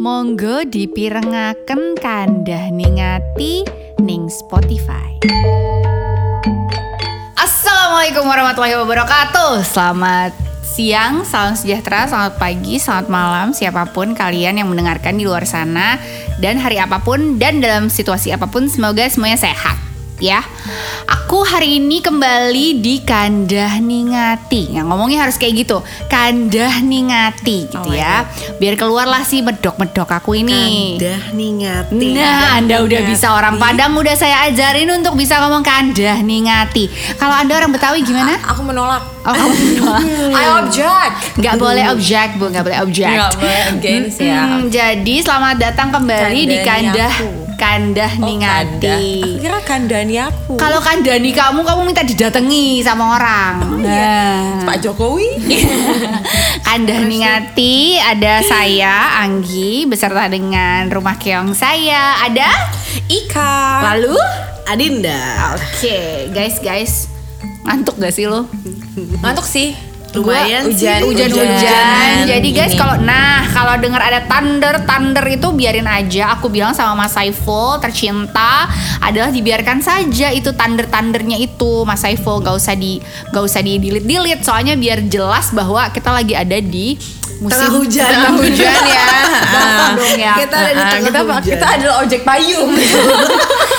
Monggo dipirengaken kandah ningati ning Spotify. Assalamualaikum warahmatullahi wabarakatuh. Selamat siang, salam sejahtera, selamat pagi, selamat malam siapa pun kalian yang mendengarkan di luar sana dan hari apa pun dan dalam situasi apa pun semoga semuanya sehat ya. Aku hari ini kembali di Kandah Ningati. Yang ngomongnya harus kayak gitu. Kandah Ningati gitu Oh ya. Biar keluarlah si medok-medok aku ini. Kandah ningati. Nah, Anda udah bisa orang Padang udah saya ajarin untuk bisa ngomong kandah ningati. Kalau Anda orang Betawi gimana? Aku menolak. Oh, kamu menolak. I object. Nggak boleh objek, Bu, nggak boleh objek. Nggak boleh against ya. Hmm, jadi selamat datang kembali di Kandani kandah. Kandah Oh, ningati. Kanda. Aku kira kandani aku. Kalau kandani kamu, kamu minta didatangi sama orang. Nah. Pak Jokowi. Kandah Ningati ada saya Anggi beserta dengan rumah keong saya ada Ika. lalu Adinda. oke guys guys ngantuk gak sih lo? Ngantuk sih. Lumayan Gua sih. hujan, Hujan-hujan. Jadi guys kalau nah kalau dengar ada thunder thunder itu biarin aja. Aku bilang sama Mas Saiful tercinta adalah dibiarkan saja itu thunder thundernya itu Mas Saiful gak usah di gak usah di delete delete soalnya biar jelas bahwa kita lagi ada di musim Tengah hujan. Tengah hujan ya. Dong ya. Kita ada di Ah, tengah kita hujan. kita adalah ojek payung.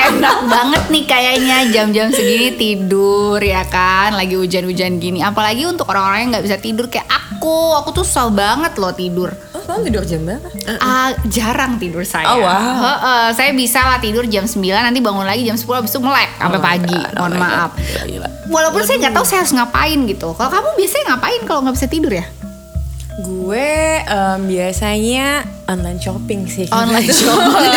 Enak banget nih kayaknya jam-jam segini tidur ya kan Lagi hujan-hujan gini Apalagi untuk orang-orang yang gak bisa tidur kayak aku Aku tuh susah banget loh tidur Oh, kamu tidur jam berapa? Ah, jarang tidur saya. Oh, wow. Heeh, saya bisa lah tidur jam 9 nanti bangun lagi jam 10 habis itu melek sampai Oh pagi. God, oh Mohon maaf. God. Gila, gila. Walaupun saya nggak tahu saya harus ngapain gitu. Kalau kamu biasanya ngapain kalau nggak bisa tidur ya? Gue em, biasanya online shopping sih. Online shopping.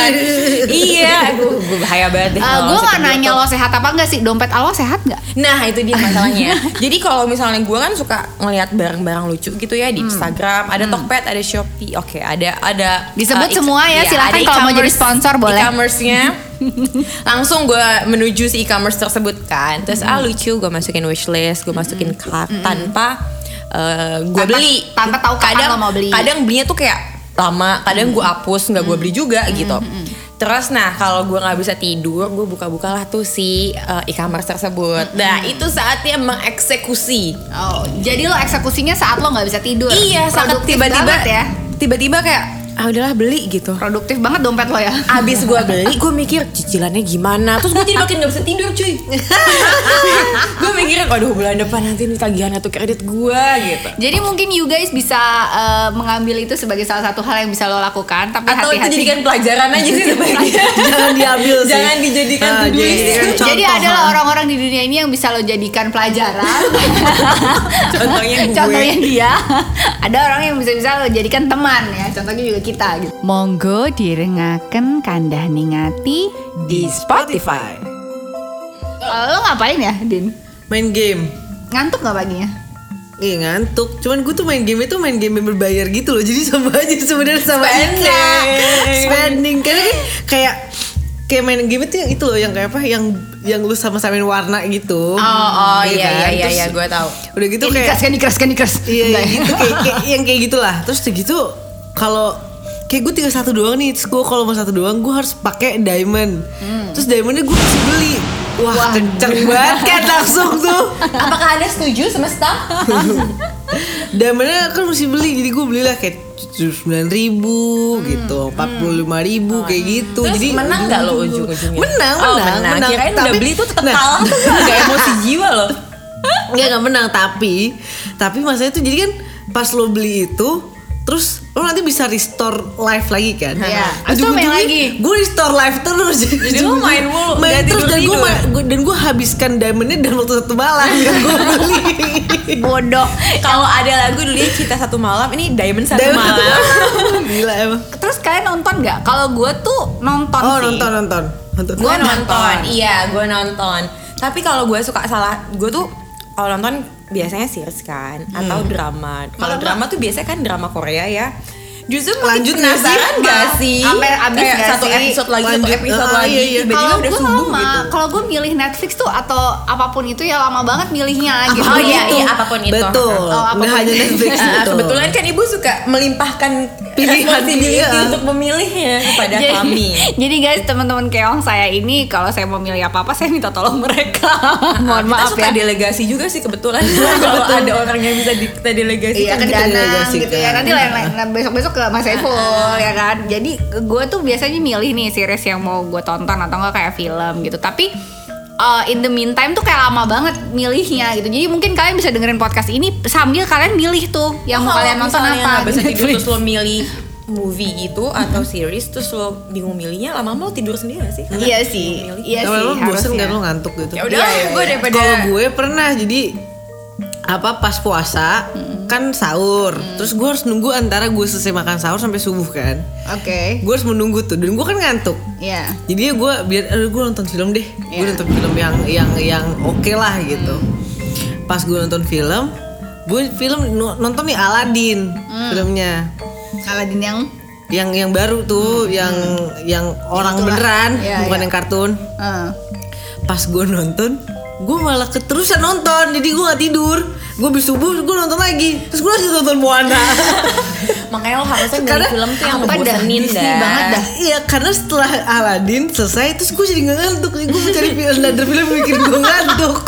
iya, gue, gue bahaya banget deh. Eh, kalau gue seperti nanya lo sehat apa enggak sih? Dompet lo sehat nggak? Nah itu dia masalahnya. Jadi kalau misalnya gue kan suka ngelihat barang-barang lucu gitu ya di Hmm. Instagram, ada Tokped, ada Shopee, oke, ada ada Disebut uh, semua ya, iya, silakan kalau mau jadi sponsor boleh. E-commerce-nya. Langsung gue menuju si e-commerce tersebut kan. Terus Hmm. ah lucu, gue masukin wishlist, gue masukin cart tanpa uh, gue beli. tanpa tahu kapan kadang lo mau beli. Kadang belinya tuh kayak lama, kadang gue hapus nggak gue beli juga gitu. Terus nah kalau gue nggak bisa tidur, gue buka-bukalah tuh si uh, e-commerce tersebut. Nah itu saatnya mengeksekusi. Oh, jadi lo eksekusinya saat lo nggak bisa tidur. Iya, Produktif tiba-tiba ya. Tiba-tiba kayak ah udahlah beli gitu. Produktif banget dompet lo ya. Abis gue beli, gue mikir cicilannya gimana. Terus gue jadi makin gak bisa tidur cuy. gue mikirin, waduh bulan depan nanti nih tagihan atau kredit gue gitu. Jadi mungkin you guys bisa eh, mengambil itu sebagai salah satu hal yang bisa lo lakukan, tapi Atau itu hati-hati. jadikan pelajaran aja sih sebaiknya. Jangan diambil sih. Jangan dijadikan to-do jadi kan contoh, Jadi adalah orang-orang di dunia ini yang bisa lo jadikan pelajaran. Contohnya gue. Contohnya dia. Ada orang yang bisa-bisa lo jadikan teman ya. Contohnya juga kita gitu. Monggo direngaken kandah ningati di Spotify. Lo ngapain ya, Din? Main game. Ngantuk gak paginya? Iya ngantuk. Cuman gue tuh main game itu main game yang berbayar gitu loh. Jadi sama aja sebenarnya sama Spending. Spending. Karena kan kayak kayak main game itu yang itu loh yang kayak apa yang yang lu sama-samain warna gitu. Oh, oh Iya iya kan? iya iya, Terus iya gue tahu. Udah gitu kayak Candy Crush, Candy Crush. Iya, iya ya? gitu kayak, kayak yang kayak gitulah. Terus udah gitu kalau kayak gue tinggal satu doang nih, terus gue kalau mau satu doang gue harus pakai diamond. Terus diamondnya gue harus beli. Wah, kenceng banget kan langsung tuh. Apakah anda setuju semesta? Diamondnya kan mesti beli, jadi gue belilah kayak sembilan ribu gitu, empat puluh lima ribu kayak gitu. Terus jadi menang nggak lo ujung-ujungnya? Menang, Oh, menang, menang. Kirain udah beli tuh tetap kalah tuh gak emosi jiwa loh. Nggak nggak menang tapi tapi masalahnya tuh jadi kan pas lo beli itu terus lo nanti bisa restore life lagi kan? Iya. Abis main lagi. Gue restore life terus. Jadi lo main mulu, main terus dan gue dan gue habiskan diamondnya dalam waktu satu malam gue beli. Bodoh. Kalau ada lagu dulu ya Cita Satu Malam, ini Diamond Satu Diamond Malam. malam. Gila emang. Terus kalian nonton nggak? Kalau gue tuh nonton Oh sih. nonton nonton nonton. Gue nonton, iya gue nonton. Tapi kalau gue suka salah, gue tuh kalau nonton biasanya series kan atau drama. Kalau drama tuh biasanya kan drama Korea ya. Justru Lanjut nggak sih? penasaran gak sih? Sampai habis Kayak nggak satu sih? episode lagi, satu Lanjut, episode ah, lagi, iya, iya. tiba-tiba Kalau udah gue subuh lama, gitu. kalau gue milih Netflix tuh atau apa pun itu ya lama banget milihnya gitu. Oh iya, iya apa pun itu. Betul. Oh, apa pun Nggak hanya. Netflix betul. kebetulan kan ibu suka melimpahkan pilihan dia. untuk memilihnya kepada jadi, kami. jadi guys teman-teman keong saya ini kalau saya mau milih apa apa saya minta tolong mereka. Mohon kita maaf suka ya. delegasi juga sih kebetulan kalau ada orang yang bisa di, kita delegasi Iya ke kita delegasikan. gitu ya Nanti lain lain besok-besok ke Mas Saiful ya kan Jadi gue tuh biasanya milih nih series yang mau gue tonton Atau enggak kayak film gitu Tapi uh, in the meantime tuh kayak lama banget milihnya gitu Jadi mungkin kalian bisa dengerin podcast ini Sambil kalian milih tuh Yang mau Kalau kalian nonton apa nggak bisa di tidur terus lo milih movie gitu atau series terus lo bingung milihnya lama-lama lo tidur sendiri gak sih? Karena Iya sih. Iya sih Lama-lama bosen harusnya. kan lo ngantuk gitu. Ya udah, Iya, iya, gue iya. daripada Kalau gue pernah jadi apa pas puasa kan sahur. Terus gue harus nunggu antara gue selesai makan sahur sampai subuh kan. Oke Gue harus menunggu tuh dan gue kan ngantuk. Iya Jadi gue biar aduh gue nonton film deh. Gue Iya. nonton film yang yang yang oke lah gitu. Pas gue nonton film, gue film no- nonton nih Aladdin filmnya. Aladin yang Yang yang baru tuh, yang yang orang itulah. beneran, Iya, bukan iya. yang kartun. uh, Pas gue nonton, gue malah keterusan nonton, jadi gue gak tidur. Gue habis subuh, gue nonton lagi. Terus gue lanjut nonton Moana. makanya lo harusnya Karena film tuh yang ngebosenin dah. banget dah. Iya, karena setelah Aladdin selesai, terus gue jadi gak ngantuk. Gue mencari film, ada film bikin gue ngantuk.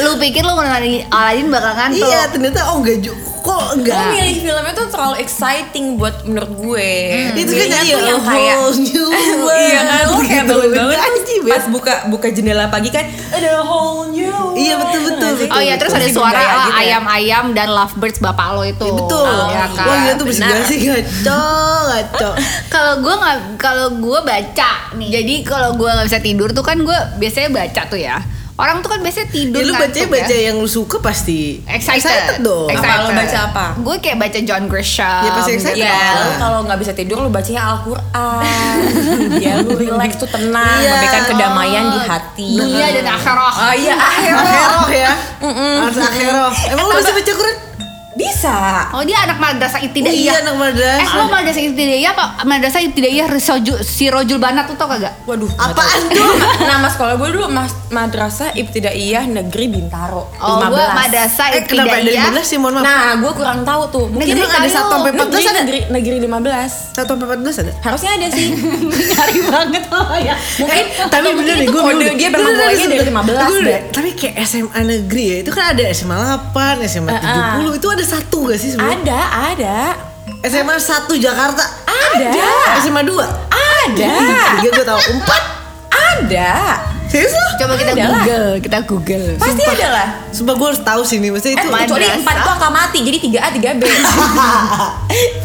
Lu pikir lu mengenai Aladin bakal ngantuk Iya, ternyata oh enggak juga. Kok Lo enggak? milih filmnya tuh terlalu exciting buat menurut gue. Itu kan Milihnya iya, yang kayak whole new world. Iya kan lo kayak Gitu. bangun banget Anjing, pas buka buka jendela pagi kan ada whole new world. Iya, betul, betul, Nggak sih? Oh iya terus ada Masih suara gitu ya. ayam-ayam dan lovebirds bapak lo itu. Iya, betul. Oh, ya kan. Wah, iya tuh bersih benar. sih ngaco, ngaco. Kalau gue nggak, kalau gue baca nih. Jadi kalau gue nggak bisa tidur tuh kan gue biasanya baca tuh ya. Orang tuh kan biasanya tidur Ya, lu ngantuk baca baca ya. yang lu suka pasti Excited. dong. Excited. Apa lo baca apa? Gue kayak baca John Grisham. Ya, pasti excited. Ya, Iya. lu kalau nggak bisa tidur lu bacanya Al-Qur'an. ya lu relax tuh tenang, Iya. memberikan kedamaian di hati. Dunia dan akhirat. Oh iya, Akhiroh ya. Harus akhiroh. Emang lu bisa baca Quran? Bisa. Oh dia anak madrasah ibtidaiyah. iya anak madrasah. Eh lo madrasah ibtidaiyah apa madrasah ibtidaiyah Risojul- Sirojul Banat tuh tau kagak? Waduh, Apaan tahu. Nama sekolah gue dulu mas, Madrasah Ibtidaiyah Negeri Bintaro. Oh gue 15. madrasah Eh kenapa dari ibtidaiyah. sih mohon maaf? Nah, gue kurang tahu tuh. Mungkin Negeri Emang ada satu sampai empat belas negeri, ada? negeri, negeri 15. Satu sampai empat belas ada? Harusnya ada sih. Nyari banget oh ya. Mungkin tapi atau bener nih gue kode dia memang mulainya dari 15 Gue deh. Tapi kayak SMA negeri ya Itu kan ada SMA 8 SMA 70 Itu ada satu gak sih sebenarnya? Ada, ada. SMA 1 Jakarta Ada. SMA 2 Ada. Tiga gue tau Empat Ada. Serius lo? Coba kita Ada lah. Google, kita Google. Pasti ada lah. Sumpah gue harus tahu sih nih Maksudnya Eh, itu kecuali madrasah. 4 itu angka mati, jadi 3A, 3B. Tiga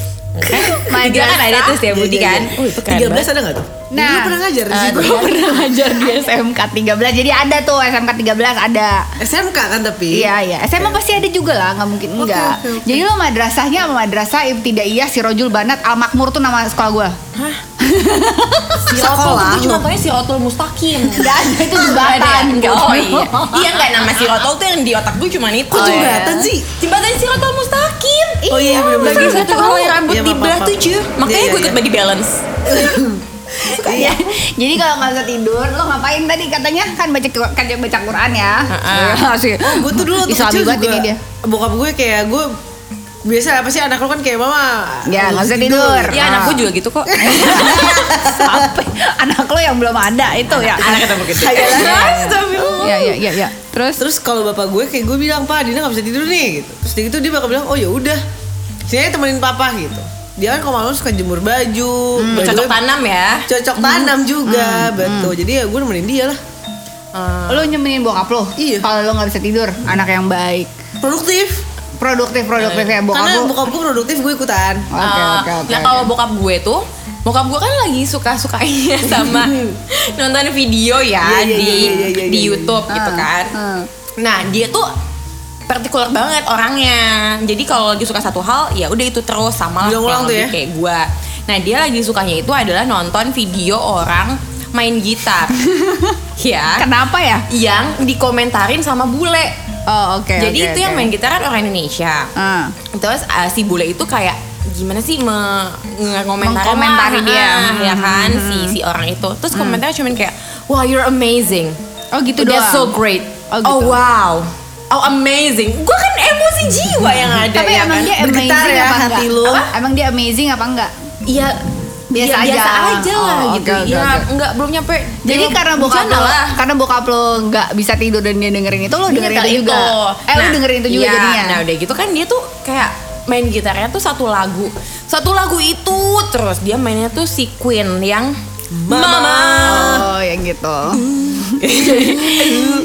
kan ada tuh setiap budi kan. Oh, itu keren 13 banget. ada gak tuh? Nah, Dulu pernah ngajar di eh, situ gue pernah ngajar di SMK 13. Jadi ada tuh SMK 13 ada. SMK kan tapi Iya iya, SMA pasti ada juga lah, nggak mungkin Oke, enggak. oke, oke. Jadi lo madrasahnya sama madrasah Ibtidaiyah Sirojul Banat Al Makmur tuh nama sekolah gue. Hah? Sekolah gue cuma lo. taunya Sirotol Mustaqim. Enggak ada itu Ada jembatan. ya? Oh iya. Iya enggak nama Sirotol tuh yang di otak gue cuma itu. Kok Oh, iya. jembatan sih? Jembatan Sirotol Mustaqim. Oh iya, bener-bener. Lagi satu Tahu. kalau rambut Iya, maaf, maaf. tujuh. Makanya Iya, gue iya, ikut iya. body balance. Iya. Jadi kalau nggak bisa tidur, lo ngapain tadi katanya kan baca kan baca Quran ya. Iya sih. Gue tuh dulu Islami banget juga ini dia. Bokap gue kayak gue Biasa apa sih anak lo kan kayak mama Ya, nggak bisa tidur. Ya anak gue juga gitu kok. Sampai anak lo yang belum ada itu ya. Anak ketemu gitu. Astagfirullah. Ya ya ya ya. Terus Terus kalau bapak gue kayak gue bilang pak Dina nggak bisa tidur nih gitu. Terus dia gitu dia bakal bilang oh ya udah sini aja temenin papa gitu. Dia kan kalau malam suka jemur baju, Hmm, baju Cocok gue- tanam ya. cocok tanam juga betul. Jadi ya gue nemenin dia lah. lo nyemenin bokap lo. Iya. Kalau lo nggak bisa tidur, anak yang baik. Produktif. Produktif produktif ya bokap Karena bokap gue produktif gue ikutan. Oke Ah, oke oke. Nah kalau bokap gue tuh Bokap gue kan lagi suka-sukanya sama nonton video ya Iya, iya, di iya, di. YouTube gitu Ah, kan. ah. Nah dia tuh partikular banget orangnya. Jadi kalau lagi suka satu hal ya udah itu terus sama lah tuh ya? kayak gue. Nah dia lagi sukanya itu adalah nonton video orang main gitar. ya. Kenapa ya? Yang dikomentarin sama bule. Oh oke. Jadi oke, itu yang oke. main gitar kan orang Indonesia. Ah. Terus uh, si bule itu kayak gimana sih me ngomentari Mengkomentari dia. Hmm. ya kan si si orang itu. Terus komentarnya cuman kayak wow you're amazing. Oh gitu That's doang. so great. Oh, Oh, gitu. wow. Oh amazing. Gue kan emosi jiwa yang ada Tapi ya emang kan? dia Bergetar amazing ya apa hati enggak? lu. Apa? Emang dia amazing apa enggak? Iya Biasa ya, aja. biasa aja lah Oh, gitu ya oke. nggak belum nyampe Jadi karena bokap lo, lah karena bokap lo nggak bisa tidur dan dia dengerin itu, lo dengerin nyetel itu juga. Eh, lo Nah, dengerin itu juga iya. jadinya. Nah udah gitu kan dia tuh kayak main gitarnya tuh satu lagu Satu lagu itu terus dia mainnya tuh si Queen yang Mama, Oh, yang gitu.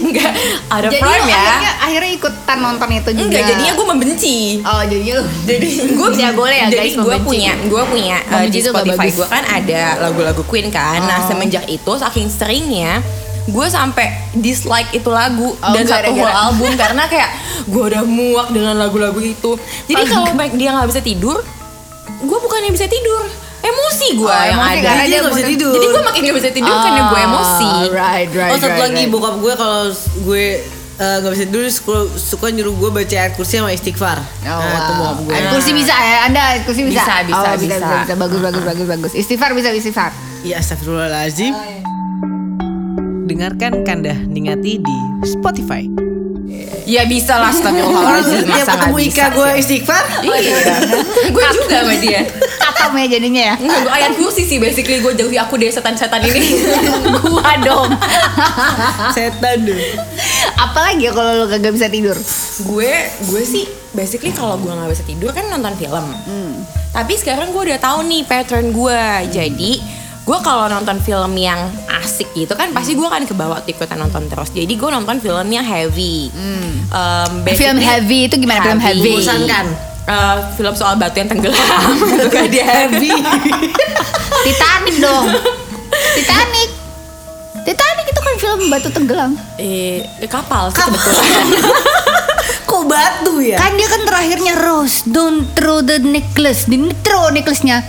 Enggak ada Jadi prime ya akhirnya, akhirnya ikutan nonton itu juga. Enggak jadinya gue membenci Oh, jadinya lo. jadi gue Ya, boleh ya, jadi guys, gue punya gue punya uh, di Spotify gue kan ada lagu-lagu Queen kan nah Oh. semenjak itu saking seringnya gue sampai dislike itu lagu Oh, dan satu gara-gara. whole album karena kayak gue udah muak dengan lagu-lagu itu jadi kalau baik dia nggak bisa tidur gue bukannya bisa tidur emosi gue Oh, yang emosi ada karena dia nggak bisa tidur. jadi gue makin gak bisa tidur karena gue emosi Oh, right, right, oh satu right, lagi right. bokap gue kalau gue eh, nggak bisa tidur suka, suka nyuruh gue baca ayat kursi sama istighfar. Oh, nah, itu wow. bokap gue. Ayat kursi bisa ya? Anda ayat kursi bisa? Bisa, bisa, oh, bisa, bisa. bisa, bisa. Bagus, bagus, bagus, bagus. Istighfar bisa, istighfar. Ya astagfirullahaladzim. Dengarkan Kandah Ningati di Spotify. Ya bisa lah Orang astagfirullahaladzim masa nggak ketemu bisa Ika gue istighfar. iya gue juga sama dia Katam ya jadinya ya? Enggak, gue ayat kursi sih basically gue jauhi aku dari setan-setan ini Gua dong. Setan deh. Apalagi ya kalau lo kagak bisa tidur? gue gue sih basically kalau gue nggak bisa tidur kan nonton film tapi sekarang gue udah tahu nih pattern gue jadi gue kalau nonton film yang asik gitu kan pasti gue akan kebawa tuh ikutan nonton terus jadi gue nonton film yang heavy Um, Film heavy itu gimana film heavy? Bosankan. Eh, film soal batu yang tenggelam gitu kan dia heavy Titanic dong. Titanic. Titanic itu kan film batu tenggelam. eh kapal sih kebetulan Kok batu ya? Kan dia kan terakhirnya Rose, don't throw the necklace. Di throw necklace-nya.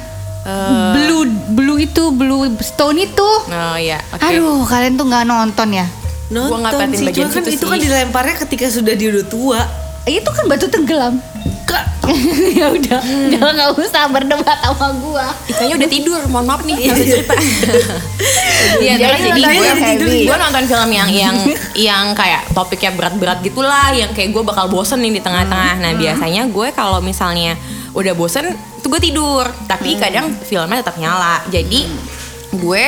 Blue blue itu blue stone itu. oh ya oke Aduh, kalian tuh nggak nonton ya? Nonton Gua sih, bagian cuma kan itu sih. kan dilemparnya ketika sudah dia udah tua. Itu kan batu tenggelam. Kak, ya udah, jangan nggak usah berdebat sama gua. Ikanya udah tidur, mohon maaf nih harus cerita. Iya, Jadi terus jadi gue gue nonton film yang yang yang kayak topiknya berat-berat gitulah, yang kayak gue bakal bosen nih di tengah-tengah. Nah biasanya gue kalau misalnya udah bosen, tuh gue tidur. Tapi kadang filmnya tetap nyala. Jadi gue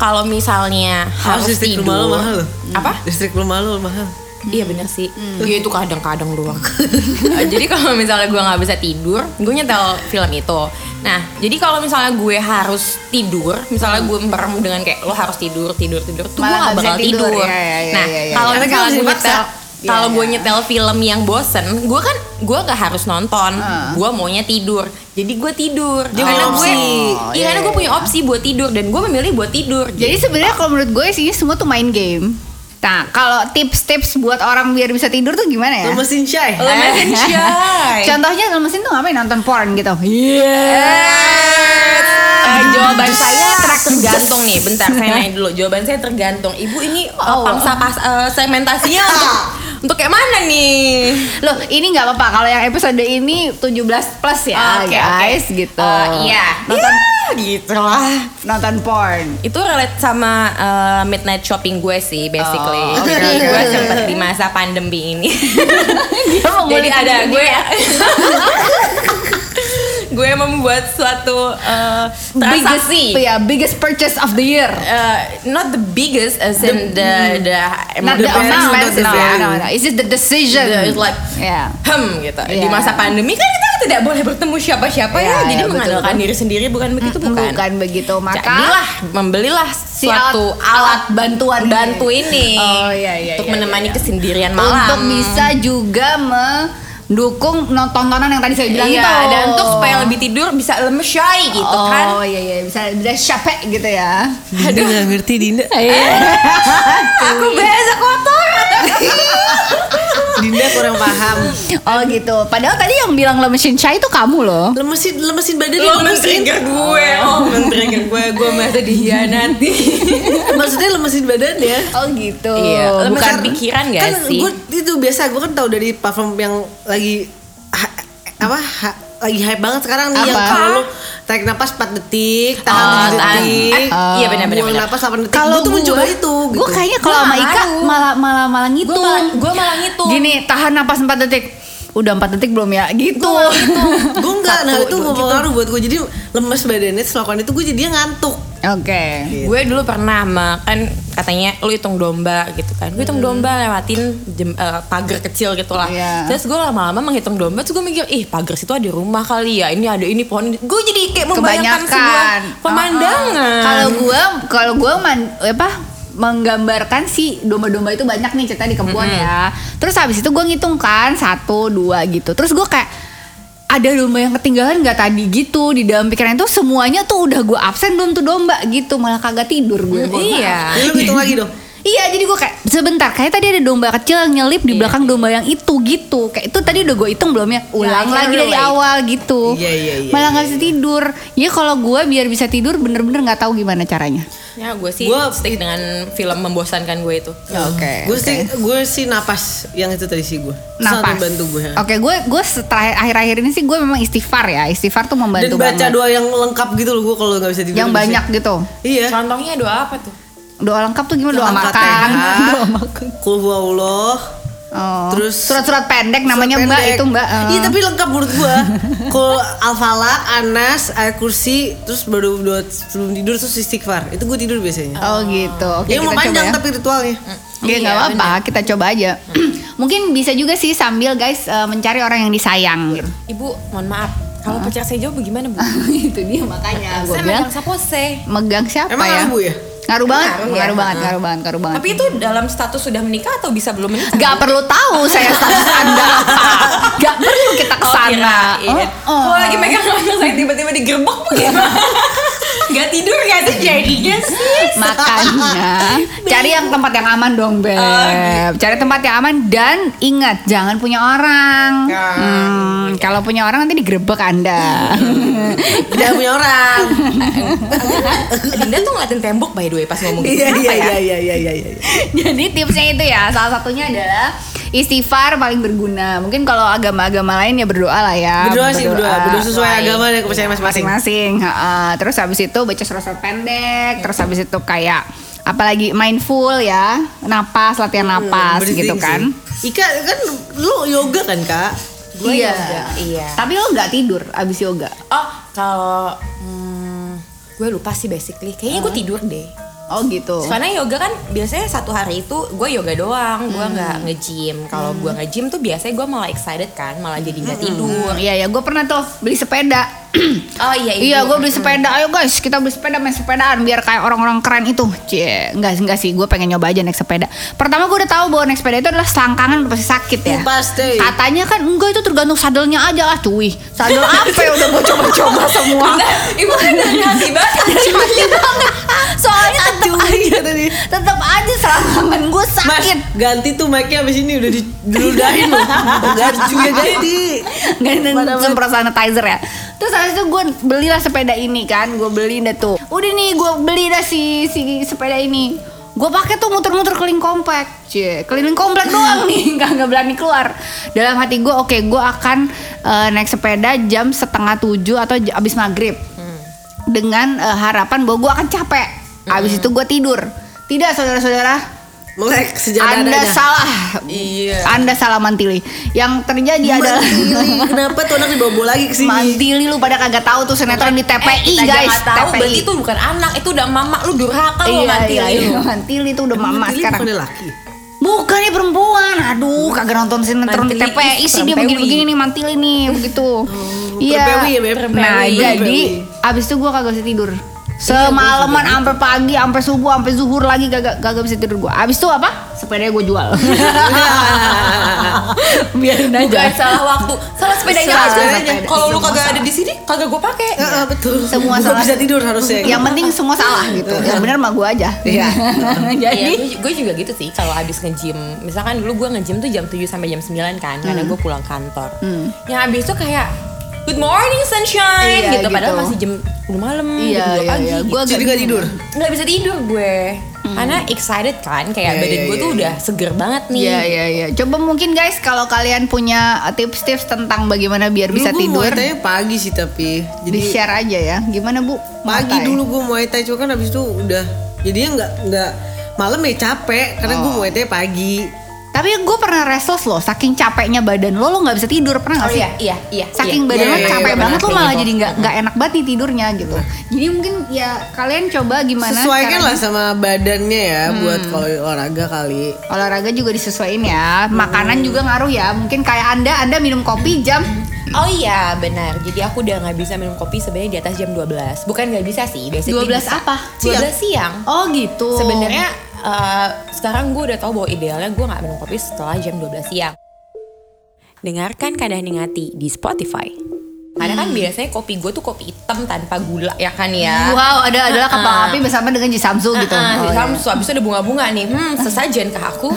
kalau misalnya harus listrik tidur, rumah lo mahal loh. apa? Listrik rumah lo mahal. Iya bener sih. Iya itu kadang-kadang doang. Jadi kalau misalnya gue nggak bisa tidur, gue nyetel film itu. Nah, jadi kalau misalnya gue harus tidur, misalnya gue merem dengan kayak lo harus tidur, tidur, tidur, tuh gue bisa bakal tidur. tidur. Iya, iya, iya, nah, iya, iya. kalau Karena misalnya gue harus nyetel, Iya, kalau gue iya. nyetel film yang bosen, gue kan gue gak harus nonton, gue maunya tidur. Jadi gue tidur. Dia punya gue, opsi. iya karena gue punya opsi buat tidur dan gue memilih buat tidur. Jadi sebenarnya kalau menurut gue sih semua tuh main game. Nah, kalau tips-tips buat orang biar bisa tidur tuh gimana ya? Lo mesin shy. Lo mesin shy. Contohnya kalau mesin tuh ngapain nonton porn gitu. Iya. Eh, jawaban saya ter- tergantung nih. Bentar, saya nanya dulu. Jawaban saya tergantung. Ibu ini eh, Oh. pangsa pas eh, segmentasinya untuk untuk kayak mana nih? Loh, ini nggak apa-apa kalau yang episode ini 17 plus ya, Oke, guys, oke. gitu. Eh, iya. Nonton Ya, gitu lah. nonton porn. Itu relate sama eh, midnight shopping gue sih, basically. Oh, oke, gue oke. sempet di masa pandemi ini. Jadi ada gue dia. gue membuat suatu eh, biggest, transaksi. ya, biggest purchase of the year. Uh, not the biggest as in the the, Not the the amount, the no, value. no, no. It's just the decision. the- it's like Yeah. hem gitu di Iya. masa pandemi kan kita tidak boleh bertemu siapa-siapa Iya, ya jadi iya, betul, mengandalkan betul. diri sendiri bukan begitu bukan Bukan begitu, maka jadilah membelilah si suatu alat, alat bantuan bantu ini Oh, iya, iya, untuk iya, menemani iya, iya. kesendirian malam Untuk bisa juga mendukung tontonan yang tadi saya bilang iya, itu. dan untuk supaya lebih tidur bisa lemes shy gitu oh, kan iya iya bisa bisa capek gitu ya. Dinda gak ngerti Dinda. aku biasa kotor Dinda kurang paham. Oh gitu. Padahal tadi yang bilang lemesin chai itu kamu loh. Lemesin lemesin badan lo lemesin. men-trigger gue oh men-trigger gue gue merasa dihianati Maksudnya lemesin badan ya. Oh gitu. Iya, lemes bukan pikiran gak kan sih? gue itu biasa gue kan tahu dari parfum yang lagi ha- apa ha- lagi hype banget sekarang nih yang Apa? kalau lu tarik napas 4 detik, Oh, tahan 7 tahan. detik, Eh, iya benar, benar, buang napas 8 detik. Kalau gue tuh mencoba itu gitu. Gue kayaknya kalau sama Ika malah malah malah gue ngitung. malah gue malah ngitung Gini, tahan napas 4 detik. Udah 4 detik belum ya? Gitu. gue enggak, nah Satu, itu dua, nggak pengaruh buat gue Jadi lemes badannya, terus lakukan itu gue jadinya ngantuk. Oke. gue dulu pernah makan katanya lu hitung domba gitu kan. Gue hitung domba lewatin jem, eh, pagar kecil gitu lah. Iya. terus gue lama-lama menghitung domba terus gue mikir ih pagar situ ada rumah kali ya. Ini ada ini pohon. Gue jadi kayak membayangkan sebuah Kebanyakan. pemandangan. Uh-uh. Kalau gua kalau gua man, apa menggambarkan si domba-domba itu banyak nih cerita di kebun ya. Terus habis itu gue ngitung kan satu dua gitu. Terus gue kayak ada domba yang ketinggalan nggak tadi gitu di dalam pikiran itu semuanya tuh udah gue absen belum tuh domba gitu malah kagak tidur gue. iya Jadi lu hitung lagi dong Iya jadi gue kayak sebentar kayak tadi ada domba kecil yang nyelip di belakang domba yang itu gitu. Kayak itu tadi udah gue hitung belum ya? Ulang I can lagi dari relate. awal gitu. Iya, iya, iya, malah nggak iya, bisa tidur. Ya kalau gue biar bisa tidur bener-bener nggak tahu gimana caranya. Ya gue sih Gua- stick dengan film membosankan gue itu. Oke Gue sih gue sih napas yang itu tadi sih gue napas. bantu gue ya. oke gue gue setelah akhir-akhir ini sih gue memang istighfar ya. Istighfar tuh Dan membantu baca banget. doa yang lengkap gitu loh gue kalau nggak bisa tidur yang bisa. banyak gitu. Iya. Contohnya doa apa tuh doa lengkap tuh gimana doa Al-Fatihah, makan doa makan Kul huwallah oh. Terus surat-surat pendek namanya Surat mbak pendek. itu mbak. Iya tapi lengkap menurut gua. Kul Al-Falaq, Anas, Ayat Kursi, terus baru dua sebelum tidur terus istighfar. Itu gue tidur biasanya. oh gitu oke ya kita mau panjang ya. tapi ritualnya. Ya Iya, nggak apa-apa, kita coba aja. Mungkin bisa juga sih sambil guys eh, mencari orang yang disayang gitu. ibu mohon maaf kalau pacar saya jauh bagaimana bu itu dia makanya saya megang sapose megang siapa Emang ya? ngaruh ya? Ngaruh banget, Ngaruh ya? ngaruh banget, ngaruh banget, ngaruh banget. tapi itu dalam status sudah menikah atau bisa belum menikah Gak perlu tahu saya status anda apa. Gak perlu kita Oh, ke sana. kirain. Oh, Kalau lagi megang saya tiba-tiba digerebek bagaimana? Gak tidur gak tuh jadinya sih? Makanya cari yang tempat yang aman dong beb. Oh, gitu. Cari tempat yang aman dan ingat jangan punya orang. Ya. Hmm, kalau punya orang nanti digerebek anda. Jangan punya orang. Dinda tuh ngeliatin tembok by the way pas ngomong gitu. Iya Kenapa iya ya? iya iya iya iya. Jadi tipsnya itu ya, salah satunya adalah istighfar paling berguna. Mungkin kalau agama-agama lain ya berdoa lah ya. Berdoa sih berdoa, berdoa sesuai Baik. agama dan kepercayaan masing-masing. masing-masing. Ha-ha. Terus habis itu baca surat-surat pendek, terus habis itu kayak apalagi mindful ya, napas, latihan napas Breathing gitu sih. kan. Ika kan lu yoga kan kak? Gue iya. yoga, iya. Tapi lo nggak tidur abis yoga. Oh kalau hmm, gue lupa sih basically. Kayaknya gue tidur deh. Oh gitu. Karena yoga kan biasanya satu hari itu gue yoga doang, gue nggak nge-gym. Kalau gue nge-gym tuh biasanya gue malah excited kan, malah jadi nggak tidur. Iya ya, gue pernah tuh beli sepeda. Oh iya Iya, gue beli sepeda. Ayo guys, kita beli sepeda main sepedaan biar kayak orang-orang keren itu. Cie, enggak enggak sih, gue pengen nyoba aja naik sepeda. Pertama gue udah tahu bahwa naik sepeda itu adalah selangkangan udah pasti sakit ya. Pasti. Katanya kan enggak itu tergantung sadelnya aja lah cuy. Sadel apa ya udah gue coba-coba semua. Ibu kan dari hati banget. Soalnya tetap aja, dia. tetap aja selangkangan gue Mas, sakit. ganti tuh mic-nya abis ini udah diludahin loh. Ganti juga ganti. Nggak ada Mana- semprot sanitizer ya Terus habis itu gue belilah sepeda ini kan Gue beli dah tuh. Udah nih gue beli dah si, si sepeda ini. Gue pakai tuh muter-muter keliling komplek Cie, keliling komplek doang nih Gak, nggak berani keluar. Dalam hati gue oke gue akan eh, naik sepeda jam setengah tujuh Atau abis maghrib. Dengan eh, harapan bahwa gue akan capek. Abis itu gue tidur. Tidak saudara-saudara Melek sejadah Anda salah Iya. Anda salah mantili Yang terjadi adalah Mantili, kenapa tuh anak dibawa lagi ke sini? Mantili lu pada kagak tahu tuh sinetron di TPI Eh, guys, tahu TPI. berarti itu bukan anak, itu udah mama lu durhaka lu iya, mati iya, iya. Mantili itu udah mama Mantili sekarang. bukannya laki. Bukannya perempuan. Aduh, kagak nonton sinetron di Mantili TPI is sih dia begini-begini nih Mantili nih begitu. Iya. perempewi ya? Nah, Perempewi. jadi abis itu gua kagak bisa tidur. Semalaman sampai pagi, sampai subuh, sampai zuhur lagi kagak kagak bisa tidur gua. Abis itu apa? Sepeda gua jual. Biarin Bukan aja. salah waktu, salah sepedanya Salah aja. sepeda. Kalau lu kagak ada di sini, kagak gue pakai. Heeh, betul. Semua Bukan salah. bisa tidur harusnya. Yang penting semua salah gitu. Yang benar mah gua aja. Iya. Jadi Iya, gue juga gitu sih kalau abis nge-gym. Misalkan dulu gue nge-gym tuh jam 7 sampai jam 9 kan, karena gue pulang kantor. Yang abis itu kayak Good morning sunshine Iya, gitu. Padahal gitu. masih jam udah malam, Iya, jam 2 iya, pagi. iya. gitu. Gua agak Jadi gak tidur. nggak bisa tidur gue karena excited kan kayak Iya, badan iya, gue iya, tuh udah seger banget nih Iya iya iya. Coba mungkin guys kalau kalian punya tips-tips tentang bagaimana biar bisa Dulu gua tidur, Thai pagi sih tapi. di Jadi share aja ya. Gimana bu? pagi Muay Thai? dulu gue Muay Thai cuma kan habis itu udah jadinya nggak nggak malam ya capek karena gue Oh. Muay Thai pagi. Tapi gue pernah restless loh, saking capeknya badan lo, lo nggak bisa tidur pernah nggak Oh sih? iya, iya, iya. Saking iya. badan Iya, lo iya, capek iya, banget lo kayak malah jadi nggak nggak enak banget nih tidurnya gitu. Jadi mungkin ya kalian coba gimana? Sesuaikan caranya. lah sama badannya ya buat kalau olahraga kali. Olahraga juga disesuaikan ya, makanan juga ngaruh ya. Mungkin kayak anda, anda minum kopi jam Oh iya benar. Jadi aku udah nggak bisa minum kopi sebenarnya di atas jam 12. Bukan nggak bisa sih, biasanya 12 bisa. apa? 12 siang. Oh gitu. Sebenarnya eh, sekarang gue udah tahu bahwa idealnya gue nggak minum kopi setelah jam 12 siang. Dengarkan Kadah Ningati di Spotify. Karena kan biasanya kopi gue tuh kopi hitam tanpa gula ya kan ya. Wow, ada adalah kapal Ah. api bersama dengan Jisamsu gitu. Ah, Oh, iya. Samsu, habis itu ada bunga-bunga nih. Hmm, sesajen ke aku.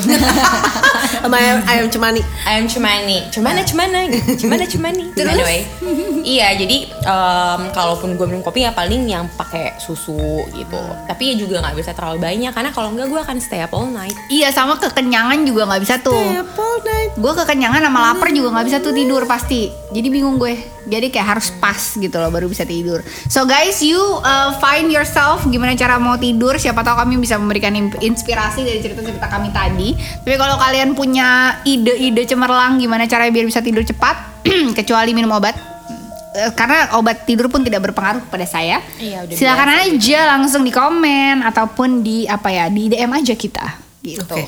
Sama ayam, ayam cemani. Ayam cemani, cemana cemana, cemana cemani. Anyway, iya jadi em, kalaupun gue minum kopi ya paling yang pakai susu gitu. Tapi ya juga nggak bisa terlalu banyak karena kalau enggak gue akan stay up all night. Iya sama kekenyangan juga nggak bisa tuh. Apple night. Gue kekenyangan sama lapar juga nggak bisa tuh tidur pasti. Jadi bingung gue. Jadi kayak harus pas gitu loh baru bisa tidur. So guys, you uh, find yourself gimana cara mau tidur. Siapa tahu kami bisa memberikan inspirasi dari cerita-cerita kami tadi. Tapi kalau kalian punya ide-ide cemerlang gimana cara biar bisa tidur cepat, kecuali minum obat. Eh, Karena obat tidur pun tidak berpengaruh pada saya. Iya, udah Silakan aja langsung di komen ataupun di apa ya di DM aja kita gitu. Oke.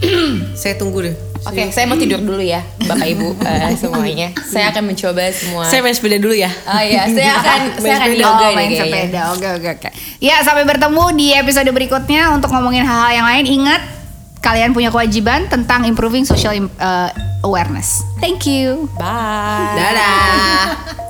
Saya tunggu deh. Oke, saya mau tidur dulu ya, Bapak Ibu eh, semuanya. Saya akan mencoba semua. Saya main sepeda dulu ya. Oh iya, saya akan saya akan yoga oh, main kayaknya. sepeda. Oke, oke, oke. Ya, sampai bertemu di episode berikutnya untuk ngomongin hal-hal yang lain. Ingat, kalian punya kewajiban tentang improving social uh, awareness. Thank you. Bye. Dadah.